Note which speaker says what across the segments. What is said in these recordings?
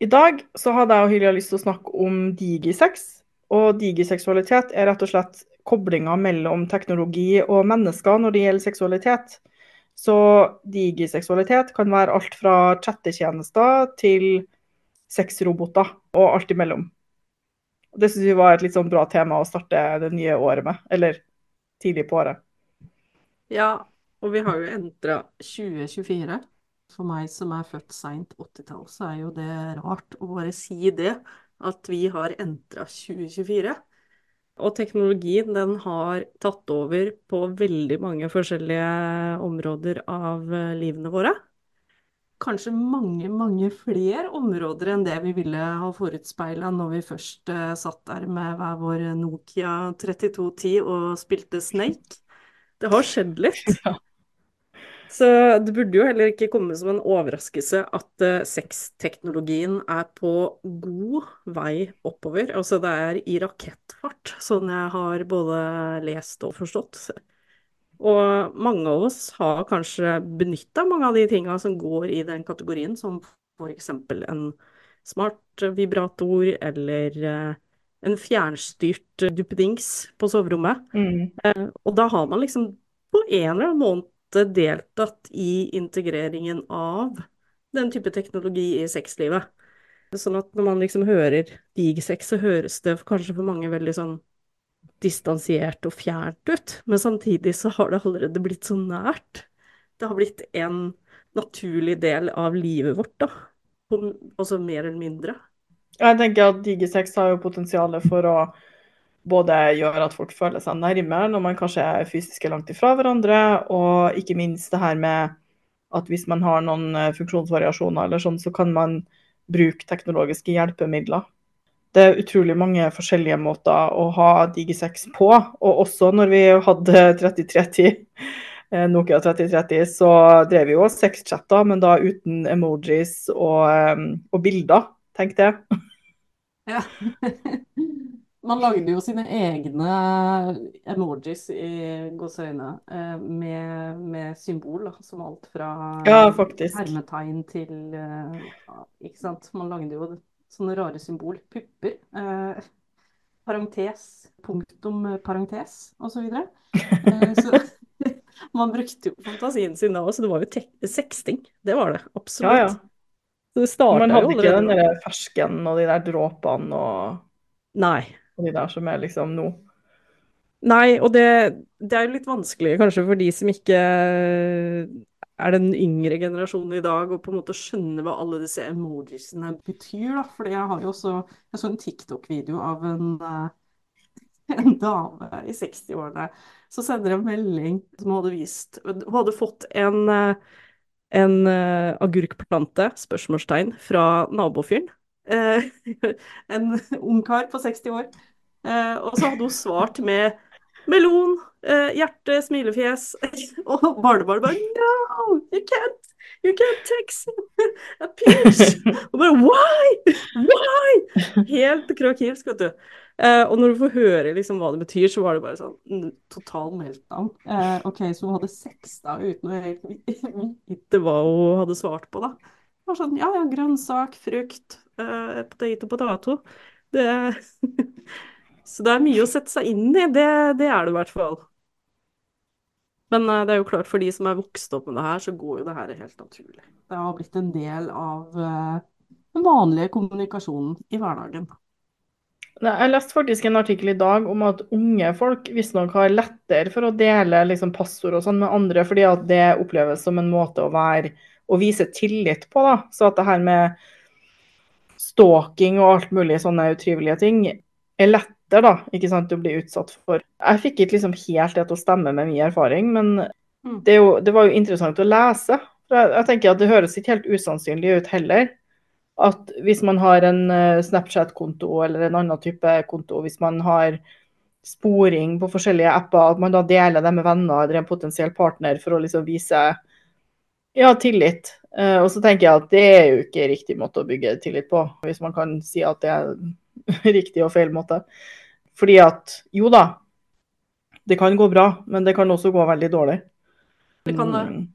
Speaker 1: I dag så hadde jeg og Hylia lyst til å snakke om digisex. Og digiseksualitet er rett og slett koblinga mellom teknologi og mennesker når det gjelder seksualitet. Så digiseksualitet kan være alt fra chattetjenester til sexroboter og alt imellom. Det syns vi var et litt sånn bra tema å starte det nye året med. Eller tidlig på året.
Speaker 2: Ja, og vi har jo entra 2024. For meg som er født seint 80-tall, så er jo det rart å bare si det. At vi har entra 2024. Og teknologien den har tatt over på veldig mange forskjellige områder av eh, livene våre. Kanskje mange, mange flere områder enn det vi ville ha forutspeila når vi først uh, satt der med hver vår Nokia 3210 og spilte Snake. Det har skjedd litt. Ja. Så det burde jo heller ikke komme som en overraskelse at uh, sexteknologien er på god vei oppover. Altså det er i rakettfart, sånn jeg har både lest og forstått. Og mange av oss har kanskje benytta mange av de tinga som går i den kategorien, som f.eks. en smart vibrator eller uh, en fjernstyrt duppedings på soverommet. Mm. Uh, og da har man liksom på en eller annen måte deltatt i integreringen av den type teknologi i sexlivet. Sånn at når man liksom hører digsex, så høres det kanskje for mange veldig sånn distansiert og fjernt ut, men samtidig så har det allerede blitt så nært. Det har blitt en naturlig del av livet vårt, da. Altså mer eller mindre.
Speaker 1: Jeg tenker at digisex har jo potensialet for å både gjør at folk føler seg nærmere når man kanskje er fysisk langt ifra hverandre, og ikke minst det her med at hvis man har noen eh, funksjonsvariasjoner eller sånn, så kan man bruke teknologiske hjelpemidler. Det er utrolig mange forskjellige måter å ha Digisex på. Og også når vi hadde 3030, eh, Nokia 3030, så drev vi jo sexchatter, men da uten emojis og, eh, og bilder, tenk det.
Speaker 2: Ja. Man lagde jo sine egne emojis i gåseøyne eh, med, med symbol, da, som alt fra
Speaker 1: ja,
Speaker 2: hermetegn til eh, Ikke sant. Man lagde jo sånne rare symbol. Pupper. Eh, parentes, punktum parentes, osv. Så, eh, så man brukte jo fantasien sin da så Det var jo sexting. Det var det absolutt. Ja, ja.
Speaker 1: Så man hadde ikke den der fersken og de der dråpene og
Speaker 2: Nei
Speaker 1: de der som er liksom nå.
Speaker 2: Nei, og det, det er jo litt vanskelig kanskje for de som ikke er den yngre generasjonen i dag, og på en måte skjønne hva alle disse emojisene betyr. da, fordi jeg har jo også jeg så en TikTok-video av en, eh, en dame i 60-årene som sender en melding som hadde vist Hun hadde fått en, eh, en eh, agurkplante, spørsmålstegn, fra nabofyren. en ungkar på 60 år Eh, og så hadde hun svart med melon, eh, hjerte, smilefjes. og barnebarnet bare No, you can't! You can't text a peach! og bare Why? Why? Helt krakivsk, vet du. Eh, og når du får høre liksom hva det betyr, så var det bare sånn total meltdown. Eh, OK, så hun hadde sex da uten å vite hva hun hadde svart på, da. Var sånn Ja, ja, grønnsak, frukt, uh, potet og potato. Det Så det er mye å sette seg inn i, det, det er det i hvert fall. Men uh, det er jo klart, for de som er vokst opp med det her, så går jo det her helt naturlig. Det har blitt en del av uh, den vanlige kommunikasjonen i hverdagen.
Speaker 1: Jeg leste faktisk en artikkel i dag om at unge folk visstnok har lettere for å dele liksom, passord og sånn med andre, fordi at det oppleves som en måte å være å vise tillit på. da. Så at det her med stalking og alt mulig sånne utrivelige ting er lettere da, ikke sant, å bli utsatt for. Jeg fikk ikke liksom helt det til å stemme med min erfaring, men mm. det, jo, det var jo interessant å lese. Jeg, jeg, tenker at Det høres ikke helt usannsynlig ut heller. At hvis man har en eh, Snapchat-konto eller en annen type konto, hvis man har sporing på forskjellige apper, at man da deler det med venner eller en potensiell partner for å liksom vise ja, tillit. Uh, og så tenker jeg at det er jo ikke riktig måte å bygge tillit på, hvis man kan si at det er riktig og feil måte. Fordi at jo da, det kan gå bra, men det kan også gå veldig dårlig.
Speaker 2: Det kan det. Mm.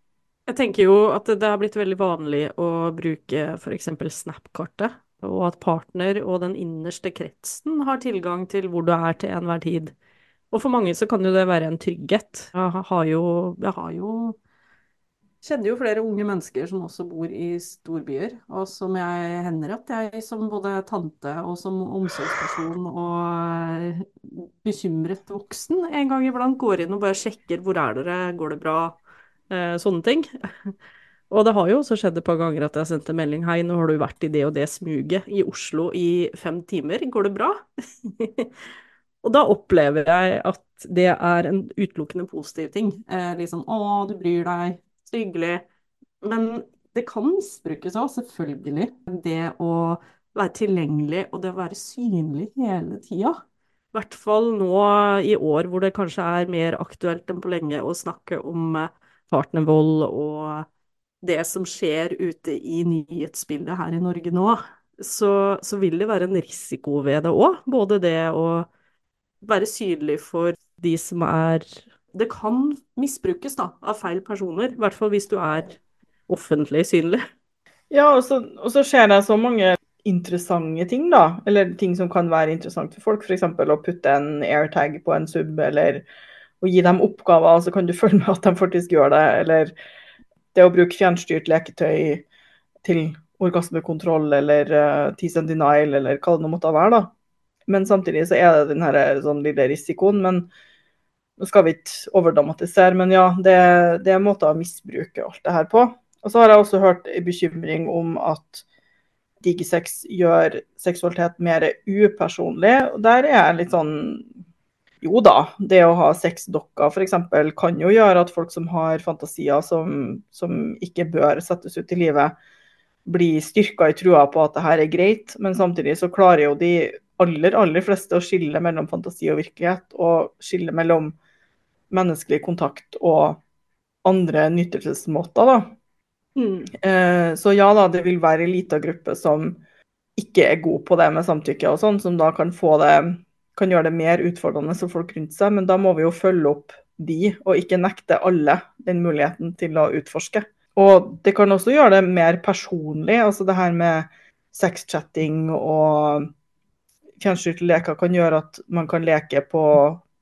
Speaker 2: Jeg tenker jo at det har blitt veldig vanlig å bruke f.eks. Snap-kartet, og at partner og den innerste kretsen har tilgang til hvor du er til enhver tid. Og for mange så kan jo det være en trygghet. Jeg har jo, jeg har jo kjenner jo flere unge mennesker som også bor i storbyer, og som jeg hender at jeg som både tante og som omsorgsperson og bekymret voksen en gang iblant går inn og bare sjekker hvor er dere, går det bra, eh, sånne ting. Og det har jo også skjedd et par ganger at jeg har sendt en melding Hei, nå har du vært i det og det smuget i Oslo i fem timer, går det bra? og da opplever jeg at det er en utelukkende positiv ting. Eh, liksom å, du bryr deg, hyggelig. Men det kan misbrukes òg, selvfølgelig. Det å være tilgjengelig og det å være synlig hele tida. I hvert fall nå i år hvor det kanskje er mer aktuelt enn på lenge å snakke om eh, partnervold og det som skjer ute i nyhetsbildet her i Norge nå, så, så vil det være en risiko ved det òg. Både det å være synlig for de som er det kan misbrukes da, av feil personer. I hvert fall hvis du er offentlig synlig.
Speaker 1: Ja, og så, og så skjer det så mange interessante ting, da. Eller ting som kan være interessant for folk. F.eks. å putte en airtag på en sub, eller å gi dem oppgaver, så kan du følge med at de faktisk gjør det. Eller det å bruke fjernstyrt leketøy til orgasmekontroll eller uh, tease and denial, eller hva det nå måtte være. da. Men samtidig så er det den her, sånn lille risikoen. men nå skal vi ikke overdramatisere, men ja, det, det, er måter å misbruke alt det her på. Og så har jeg også hørt en bekymring om at digisex gjør seksualitet mer upersonlig. Og der er jeg litt sånn Jo da, det å ha sexdokker f.eks. kan jo gjøre at folk som har fantasier som, som ikke bør settes ut i livet, blir styrka i trua på at det her er greit, men samtidig så klarer jo de aller, aller fleste å skille mellom fantasi og virkelighet, og skille mellom menneskelig kontakt og andre nyttelsesmåter. Da. Mm. Eh, så ja da, det vil være ei lita gruppe som ikke er god på det med samtykke og sånn, som da kan få det kan gjøre det mer utfordrende for folk rundt seg, men da må vi jo følge opp de, og ikke nekte alle den muligheten til å utforske. Og det kan også gjøre det mer personlig, altså det her med sexchatting og fjernstyrte leker kan gjøre at man kan leke på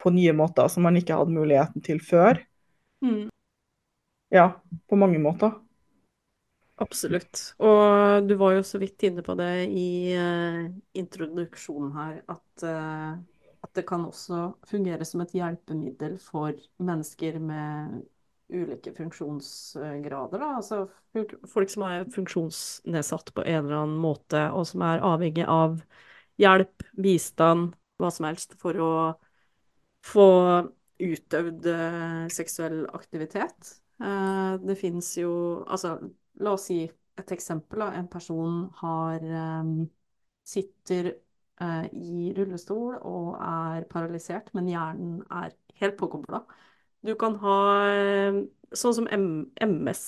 Speaker 1: på nye måter som man ikke hadde muligheten til før. Mm. Ja, på mange måter.
Speaker 2: Absolutt. Og du var jo så vidt inne på det i uh, introduksjonen her, at, uh, at, det kan også fungere som et hjelpemiddel for mennesker med ulike funksjonsgrader. Da. Altså folk som er funksjonsnedsatt på en eller annen måte, og som er avhengig av hjelp, bistand, hva som helst for å få utøvd eh, seksuell aktivitet. Eh, det fins jo Altså, la oss si et eksempel. En person har eh, sitter i rullestol og er paralysert, men hjernen er helt påkobla. Du kan ha sånn som MS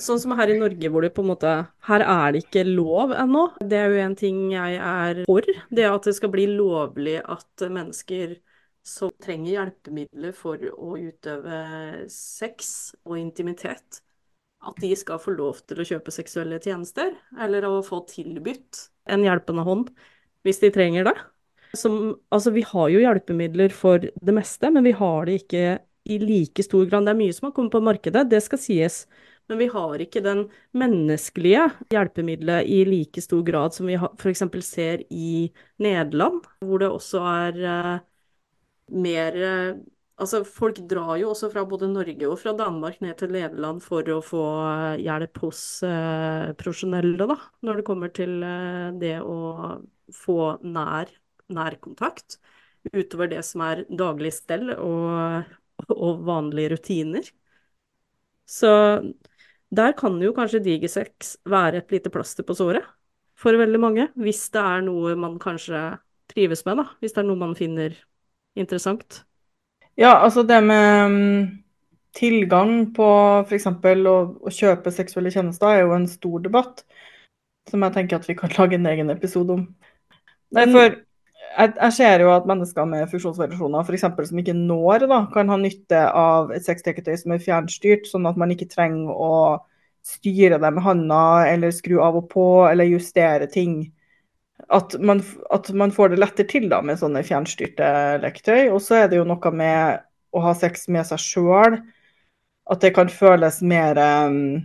Speaker 2: Sånn som her i Norge, hvor det på en måte Her er det ikke lov ennå. Det er jo en ting jeg er for. Det at det skal bli lovlig at mennesker som trenger hjelpemidler for å utøve sex og intimitet, at de skal få lov til å kjøpe seksuelle tjenester, eller å få tilbudt en hjelpende hånd hvis de trenger det. Som, altså, vi har jo hjelpemidler for det meste, men vi har det ikke i like stor grad. Det er mye som har kommet på markedet, det skal sies. Men vi har ikke den menneskelige hjelpemiddelet i like stor grad som vi f.eks. ser i Nederland, hvor det også er eh, mer eh, Altså, folk drar jo også fra både Norge og fra Danmark ned til Nederland for å få eh, hjelp hos eh, profesjonelle, da, når det kommer til eh, det å få nær kontakt, Utover det som er daglig stell og, og vanlige rutiner. Så der kan jo kanskje digisex være et lite plaster på såret. for veldig mange, hvis det er noe man kanskje trives med, da. Hvis det er noe man finner interessant.
Speaker 1: Ja, altså det med mm, tilgang på f.eks. Å, å kjøpe seksuelle tjenester er jo en stor debatt, som jeg tenker at vi kan lage en egen episode om. Nei, for jeg, jeg ser jo at mennesker med funksjonsvariasjoner eksempel, som ikke når, da, kan ha nytte av et sexleketøy som er fjernstyrt, sånn at man ikke trenger å styre det med handa eller skru av og på eller justere ting. At man, at man får det lettere til da med sånne fjernstyrte leketøy. Og så er det jo noe med å ha sex med seg sjøl, at det kan føles mer um,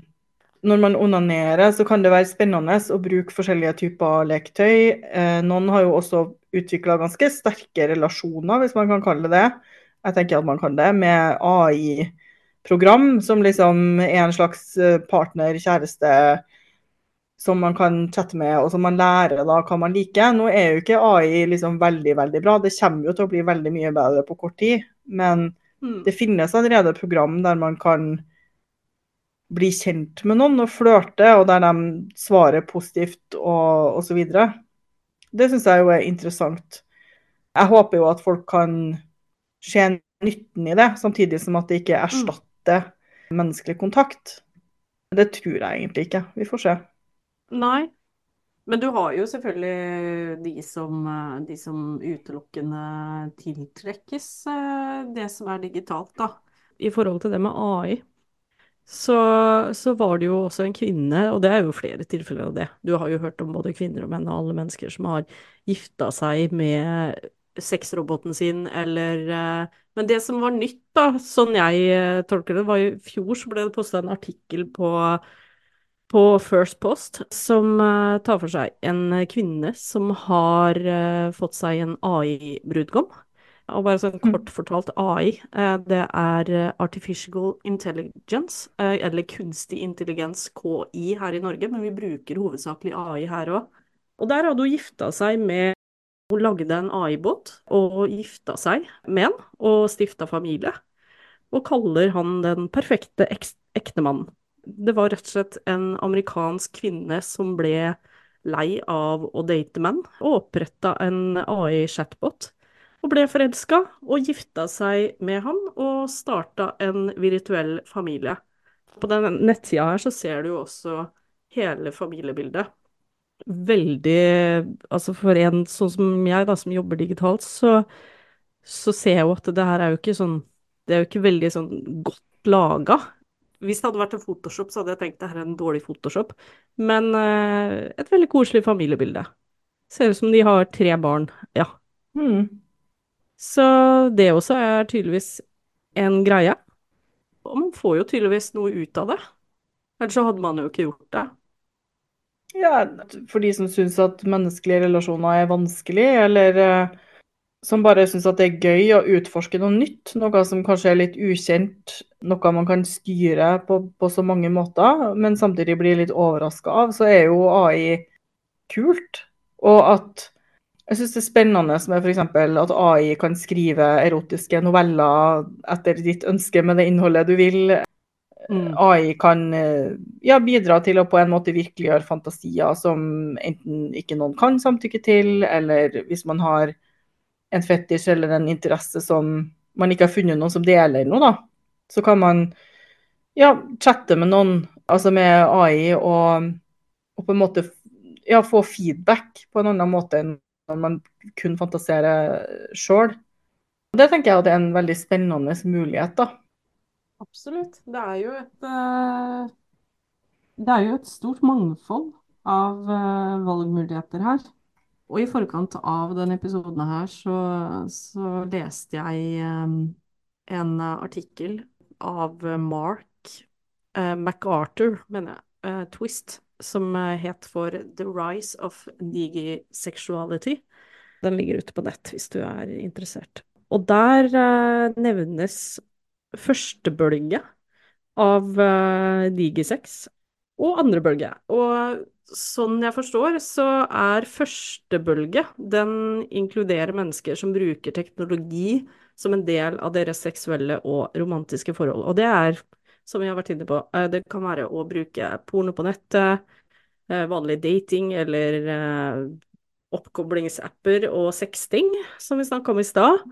Speaker 1: når man onanerer, så kan det være spennende å bruke forskjellige typer leketøy. Eh, noen har jo også utvikla ganske sterke relasjoner, hvis man kan kalle det det. Jeg tenker at man kan det, med AI-program, som liksom er en slags eh, partner, kjæreste, som man kan chatte med, og som man lærer da hva man liker. Nå er jo ikke AI liksom veldig, veldig bra. Det kommer jo til å bli veldig mye bedre på kort tid. Men
Speaker 2: Mm.
Speaker 1: det finnes allerede program der man kan bli kjent med noen og flørte, og der de svarer positivt og osv. Det syns jeg jo er interessant. Jeg håper jo at folk kan se nytten i det, samtidig som at det ikke erstatter menneskelig kontakt. Det tror jeg egentlig ikke. Vi får se.
Speaker 2: Nei. Men du har jo selvfølgelig de som, eh, de som utelukkende tiltrekkes eh, det som er digitalt, da. I forhold til det med AI, så, så var det jo også en kvinne, og det er jo flere tilfeller av det. Du har jo hørt om både kvinner og menn og alle mennesker som har gifta seg med sexroboten sin, eller eh, Men det som var nytt, da, sånn jeg tolker det, var i fjor så ble det posta en artikkel på på First Post, som eh, tar for seg en kvinne som har eh, fått seg en AI-brudgom. Og bare sånn kort fortalt, AI, eh, det er Artificial Intelligence, eller kunstig intelligens, KI, her i Norge, men vi bruker hovedsakelig AI her òg. Og der hadde hun gifta seg med Hun lagde en AI-båt og gifta seg med en, og stifta familie. Og kaller han den perfekte ektemannen. Det var rett og slett en amerikansk kvinne som ble lei av å date menn, og oppretta en AI-chatbot. Og ble forelska, og gifta seg med han, og starta en virtuell familie. På den nettsida her så ser du jo også hele familiebildet. Veldig Altså for en sånn som jeg, da, som jobber digitalt, så, så ser jeg jo at det her er jo ikke sånn Det er jo ikke veldig sånn godt laga. Hvis det hadde vært en Photoshop, så hadde jeg tenkt det her er en dårlig Photoshop. Men eh, et veldig koselig familiebilde. Ser ut som de har tre barn. Ja.
Speaker 1: Mm.
Speaker 2: Så det også er tydeligvis en greie. Og man får jo tydeligvis noe ut av det. Ellers så hadde man jo ikke gjort det.
Speaker 1: Ja, for de som syns at menneskelige relasjoner er vanskelig, eller eh, som bare syns at det er gøy å utforske noe nytt, noe som kanskje er litt ukjent, noe man kan styre på, på så mange måter, men samtidig blir litt overraska av, så er jo AI kult. Og at jeg syns det er spennende med f.eks. at AI kan skrive erotiske noveller etter ditt ønske med det innholdet du vil.
Speaker 2: Mm.
Speaker 1: AI kan ja, bidra til å på en måte virkeliggjøre fantasier som enten ikke noen kan samtykke til, eller hvis man har en fetisj eller en interesse som man ikke har funnet noen som deler noe, da, så kan man ja, chatte med noen, altså med AI, og, og på en måte ja, få feedback på en annen måte enn når man kun fantaserer sjøl. Det tenker jeg at er en veldig spennende mulighet, da.
Speaker 2: Absolutt. Det er jo et eh, Det er jo et stort mangfold av eh, valgmuligheter her. Og i forkant av denne episoden her så, så leste jeg eh, en artikkel av Mark eh, MacArthur, mener jeg, eh, Twist, som eh, het for The Rise of Digi-Sexuality. Den ligger ute på nett hvis du er interessert. Og der eh, nevnes førstebølge av uh, digisex og andre bølge. Og sånn jeg forstår, så er første bølge Den inkluderer mennesker som bruker teknologi som en del av deres seksuelle og romantiske forhold. Og det er, som vi har vært inne på, eh, det kan være å bruke porno på nettet, eh, vanlig dating eller eh, oppkoblingsapper og sexting, som vi snakka om i stad.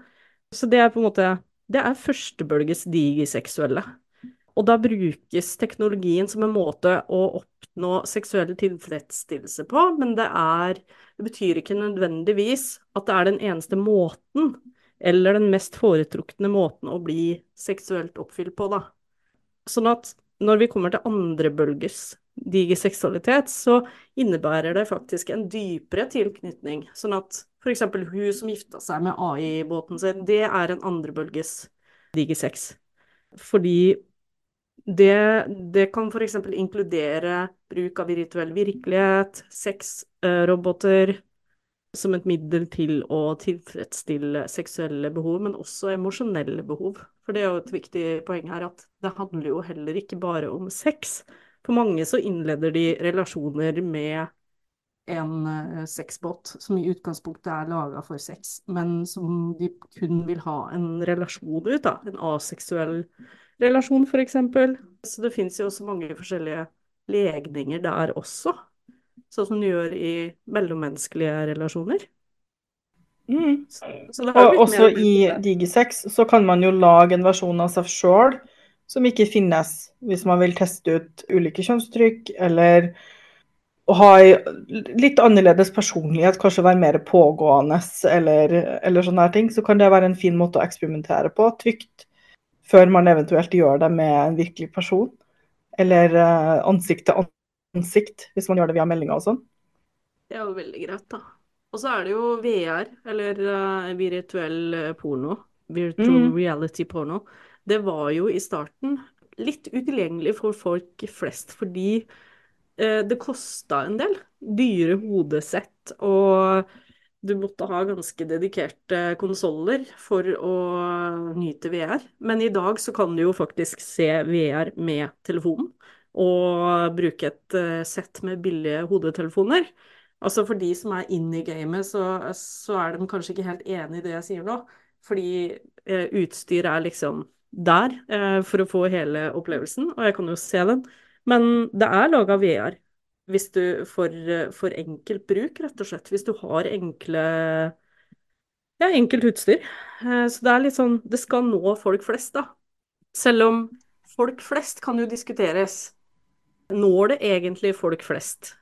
Speaker 2: Så det er på en måte Det er førstebølges digiseksuelle. Og da brukes teknologien som en måte å oppnå seksuell tilfredsstillelse på, men det er Det betyr ikke nødvendigvis at det er den eneste måten, eller den mest foretrukne måten å bli seksuelt oppfylt på, da. Sånn at når vi kommer til andre bølges digiseksualitet, så innebærer det faktisk en dypere tilknytning. Sånn at f.eks. hun som gifta seg med AI-båten sin, det er en andrebølges digisex. Fordi det, det kan f.eks. inkludere bruk av virtuell virkelighet, sexroboter, som et middel til å tilfredsstille seksuelle behov, men også emosjonelle behov. For det er jo et viktig poeng her at det handler jo heller ikke bare om sex. For mange så innleder de relasjoner med en uh, sexbot som i utgangspunktet er laga for sex, men som de kun vil ha en relasjon ut, da. En aseksuell relasjon, for eksempel. Så det fins jo også mange forskjellige legninger der også. Sånn som du gjør i mellommenneskelige relasjoner.
Speaker 1: Mm. og også i Digisex så kan man jo lage en versjon av seg sjøl som ikke finnes hvis man vil teste ut ulike kjønnsuttrykk, eller å ha litt annerledes personlighet, kanskje være mer pågående eller, eller sånne her ting, så kan det være en fin måte å eksperimentere på, trygt, før man eventuelt gjør det med en virkelig person. Eller uh, ansikt til ansikt, hvis man gjør det via meldinger og sånn.
Speaker 2: Det er jo veldig greit, da. Og så er det jo VR, eller uh, virtuell eh, porno. Virtual mm. reality porno det var jo i starten litt utilgjengelig for folk flest, fordi eh, det kosta en del. Dyre hodesett, og du måtte ha ganske dedikerte konsoller for å nyte VR. Men i dag så kan du jo faktisk se VR med telefonen, og bruke et uh, sett med billige hodetelefoner. Altså for de som er inne i gamet, så, så, er de kanskje ikke helt enig i det jeg sier nå. Fordi eh, utstyr er liksom der eh, for å få hele opplevelsen, og jeg kan jo se den. Men det er laga VR hvis du for, for enkelt bruk, rett og slett. Hvis du har enkle ja, enkelt utstyr. Eh, så det er litt sånn Det skal nå folk flest, da. Selv om folk flest kan jo diskuteres. Når det egentlig folk flest?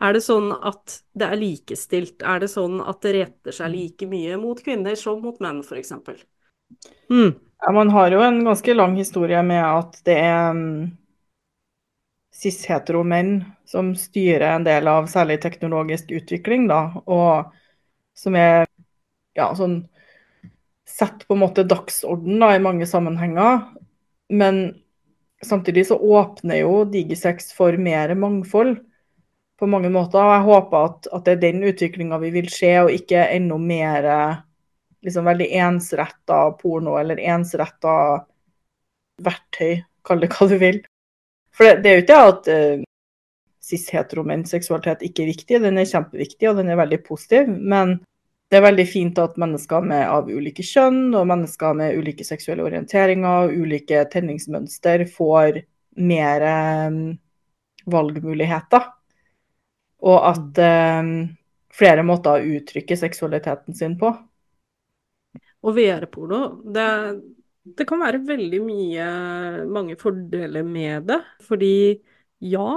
Speaker 2: Er det sånn at det er likestilt? Er det sånn at det retter seg like mye mot kvinner som mot menn, f.eks.?
Speaker 1: Mm. Ja, man har jo en ganske lang historie med at det er um, cis-hetero menn som styrer en del av særlig teknologisk utvikling, da, og som er ja, sånn Setter på en måte dagsorden da, i mange sammenhenger. Men samtidig så åpner jo Digisex for mer mangfold på mange måter. Og Jeg håper at, at det er den utviklinga vi vil se, og ikke enda mer liksom veldig ensretta porno eller ensretta verktøy, kall det hva du vil. For det, det er jo ikke at uh, cis-heteromenns seksualitet ikke er viktig, den er kjempeviktig og den er veldig positiv. Men det er veldig fint at mennesker med, av ulike kjønn og mennesker med ulike seksuelle orienteringer og ulike tenningsmønster får mer um, valgmuligheter. Og at um, flere måter å uttrykke seksualiteten sin på.
Speaker 2: Og VR-porno, det, det, kan være veldig mye, mange fordeler med det. Fordi ja,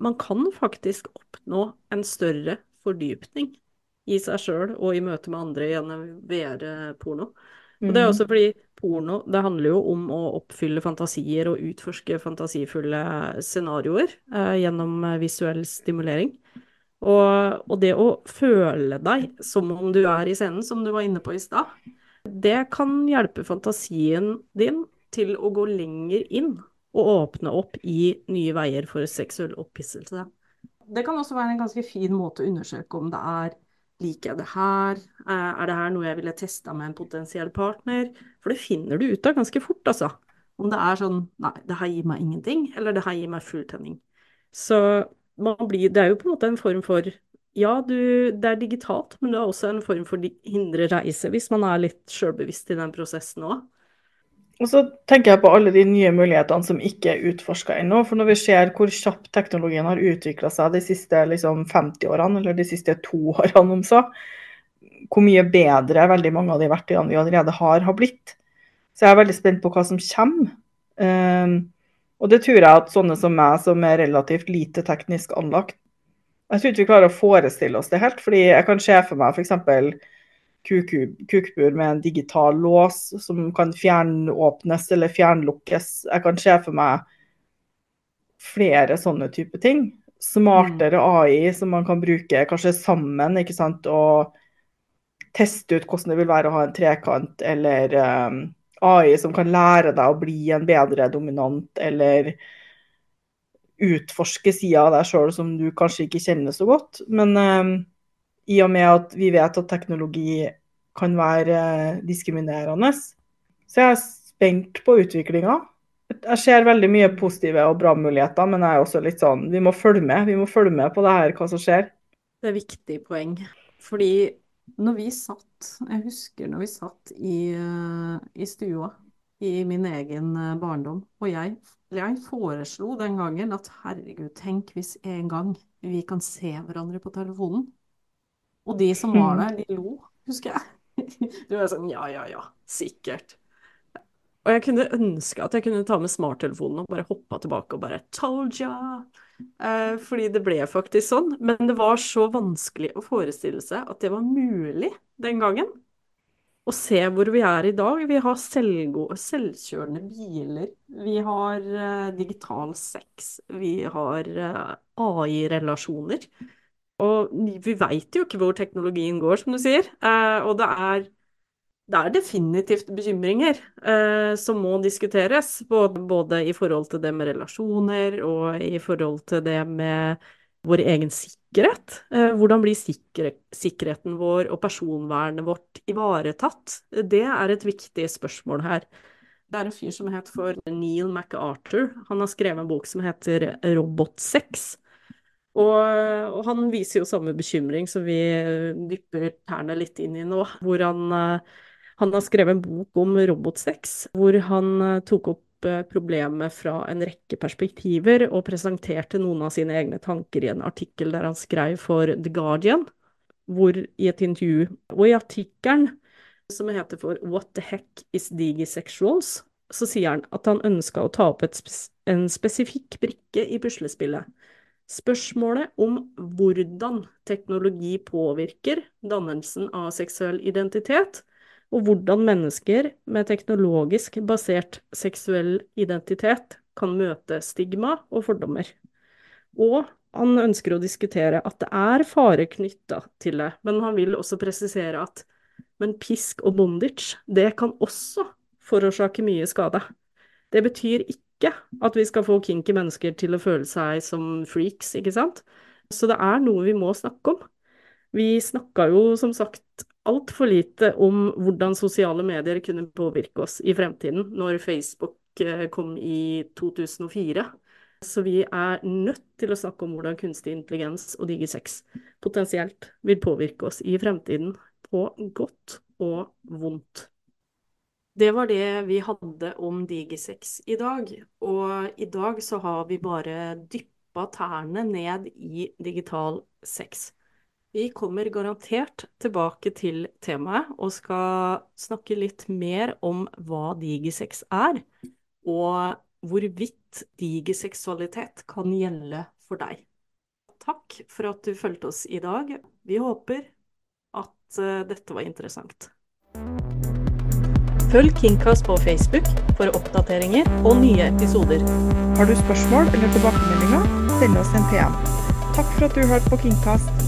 Speaker 2: man kan faktisk oppnå en større fordypning i seg sjøl og i møte med andre gjennom VR-porno. Og det er også mm. fordi porno det handler jo om å oppfylle fantasier og utforske fantasifulle scenarioer eh, gjennom visuell stimulering. Og, og, det å føle deg som om du er i scenen, som du var inne på i stad, det kan hjelpe fantasien din til å gå lenger inn og åpne opp i nye veier for seksuell opphisselse. Det kan også være en ganske fin måte å undersøke om det er Liker jeg det her? Eh, er det her noe jeg ville testa med en potensiell partner? For det finner du ut av ganske fort, altså. Om det er sånn Nei, det her gir meg ingenting, eller det her gir meg full tenning. Så blir, det er jo på en måte en form for ja, du, det er digitalt, men det er også en form for hindre reise, hvis man er litt sjølbevisst i den prosessen òg.
Speaker 1: Og så tenker jeg på alle de nye mulighetene som ikke er utforska ennå. For når vi ser hvor kjapt teknologien har utvikla seg de siste liksom, 50 årene, eller de siste to årene om så, hvor mye bedre veldig mange av de verktøyene vi allerede har, har blitt. Så jeg er veldig spent på hva som kommer. Um, og det tror jeg at sånne som meg, som er relativt lite teknisk anlagt, jeg tror ikke vi klarer å forestille oss det helt. fordi jeg kan se for meg f.eks kukbur med en digital lås som kan fjernåpnes eller fjernlukkes. Jeg kan se for meg flere sånne type ting. Smartere mm. AI som man kan bruke kanskje sammen, ikke sant, og teste ut hvordan det vil være å ha en trekant, eller um, AI som kan lære deg å bli en bedre dominant, eller utforske sida av deg sjøl som du kanskje ikke kjenner så godt. Men eh, i og med at vi vet at teknologi kan være eh, diskriminerende. Så jeg er spent på utviklinga. Jeg ser veldig mye positive og bra muligheter, men jeg er også litt sånn Vi må følge med. Vi må følge med på det her, hva som skjer.
Speaker 2: Det er viktig poeng. Fordi når vi satt Jeg husker når vi satt i, eh, i stua i min egen eh, barndom, og jeg, jeg foreslo den gangen at herregud, tenk hvis en gang vi kan se hverandre på telefonen. Og de som var mm. der, de lo, husker jeg. Du var sånn ja, ja, ja, sikkert. Og jeg kunne ønske at jeg kunne ta med smarttelefonen og bare hoppa tilbake og bare told ya! Eh, fordi det ble faktisk sånn. Men det var så vanskelig å forestille seg at det var mulig den gangen. Å se hvor vi er i dag. Vi har selvkjørende biler. Vi har uh, digital sex. Vi har uh, AI-relasjoner. Og vi veit jo ikke hvor teknologien går, som du sier. Uh, og det er, det er definitivt bekymringer eh, som må diskuteres. Både, både, i forhold til det med relasjoner, og i forhold til det med vår egen sikkerhet. Eh, hvordan blir sikre, sikkerheten vår og personvernet vårt ivaretatt? Det er et viktig spørsmål her. Det er en fyr som heter for Neil MacArthur. Han har skrevet en bok som heter Robotsex. Og, og, han viser jo samme bekymring som vi dypper tærne litt inn i nå. Hvor han, eh, han har skrevet en bok om robotsex, hvor han eh, tok opp eh, problemet fra en rekke perspektiver og presenterte noen av sine egne tanker i en artikkel der han skrev for The Guardian, hvor i et intervju Og i artikkelen, som heter for What the heck is digisexuals, så sier han at han ønska å ta opp spes en spesifikk brikke i puslespillet. Spørsmålet om hvordan teknologi påvirker dannelsen av seksuell identitet, og hvordan mennesker med teknologisk basert seksuell identitet kan møte stigma og fordommer. Og han ønsker å diskutere at det er fare knytta til det, men han vil også presisere at men pisk og bondage, det kan også forårsake mye skade. Det betyr ikke at vi skal få kinky mennesker til å føle seg som freaks, ikke sant? Så det er noe vi må snakke om. Vi snakka jo som sagt altfor lite om hvordan sosiale medier kunne påvirke oss i fremtiden, når Facebook eh, kom i 2004. Så vi er nødt til å snakke om hvordan kunstig intelligens og digisex potensielt vil påvirke oss i fremtiden, på godt og vondt. Det var det vi hadde om Digisex i dag. Og i dag så har vi bare dyppa tærne ned i digital sex. Vi kommer garantert tilbake til temaet og skal snakke litt mer om hva digisex er, og hvorvidt digiseksualitet kan gjelde for deg. Takk for at du fulgte oss i dag. Vi håper at eh, dette var interessant. Følg Kingcast på Facebook for oppdateringer og nye episoder.
Speaker 1: Har du spørsmål eller tilbakemeldinger, send oss en PM. Takk for at du hørte på Kingcast.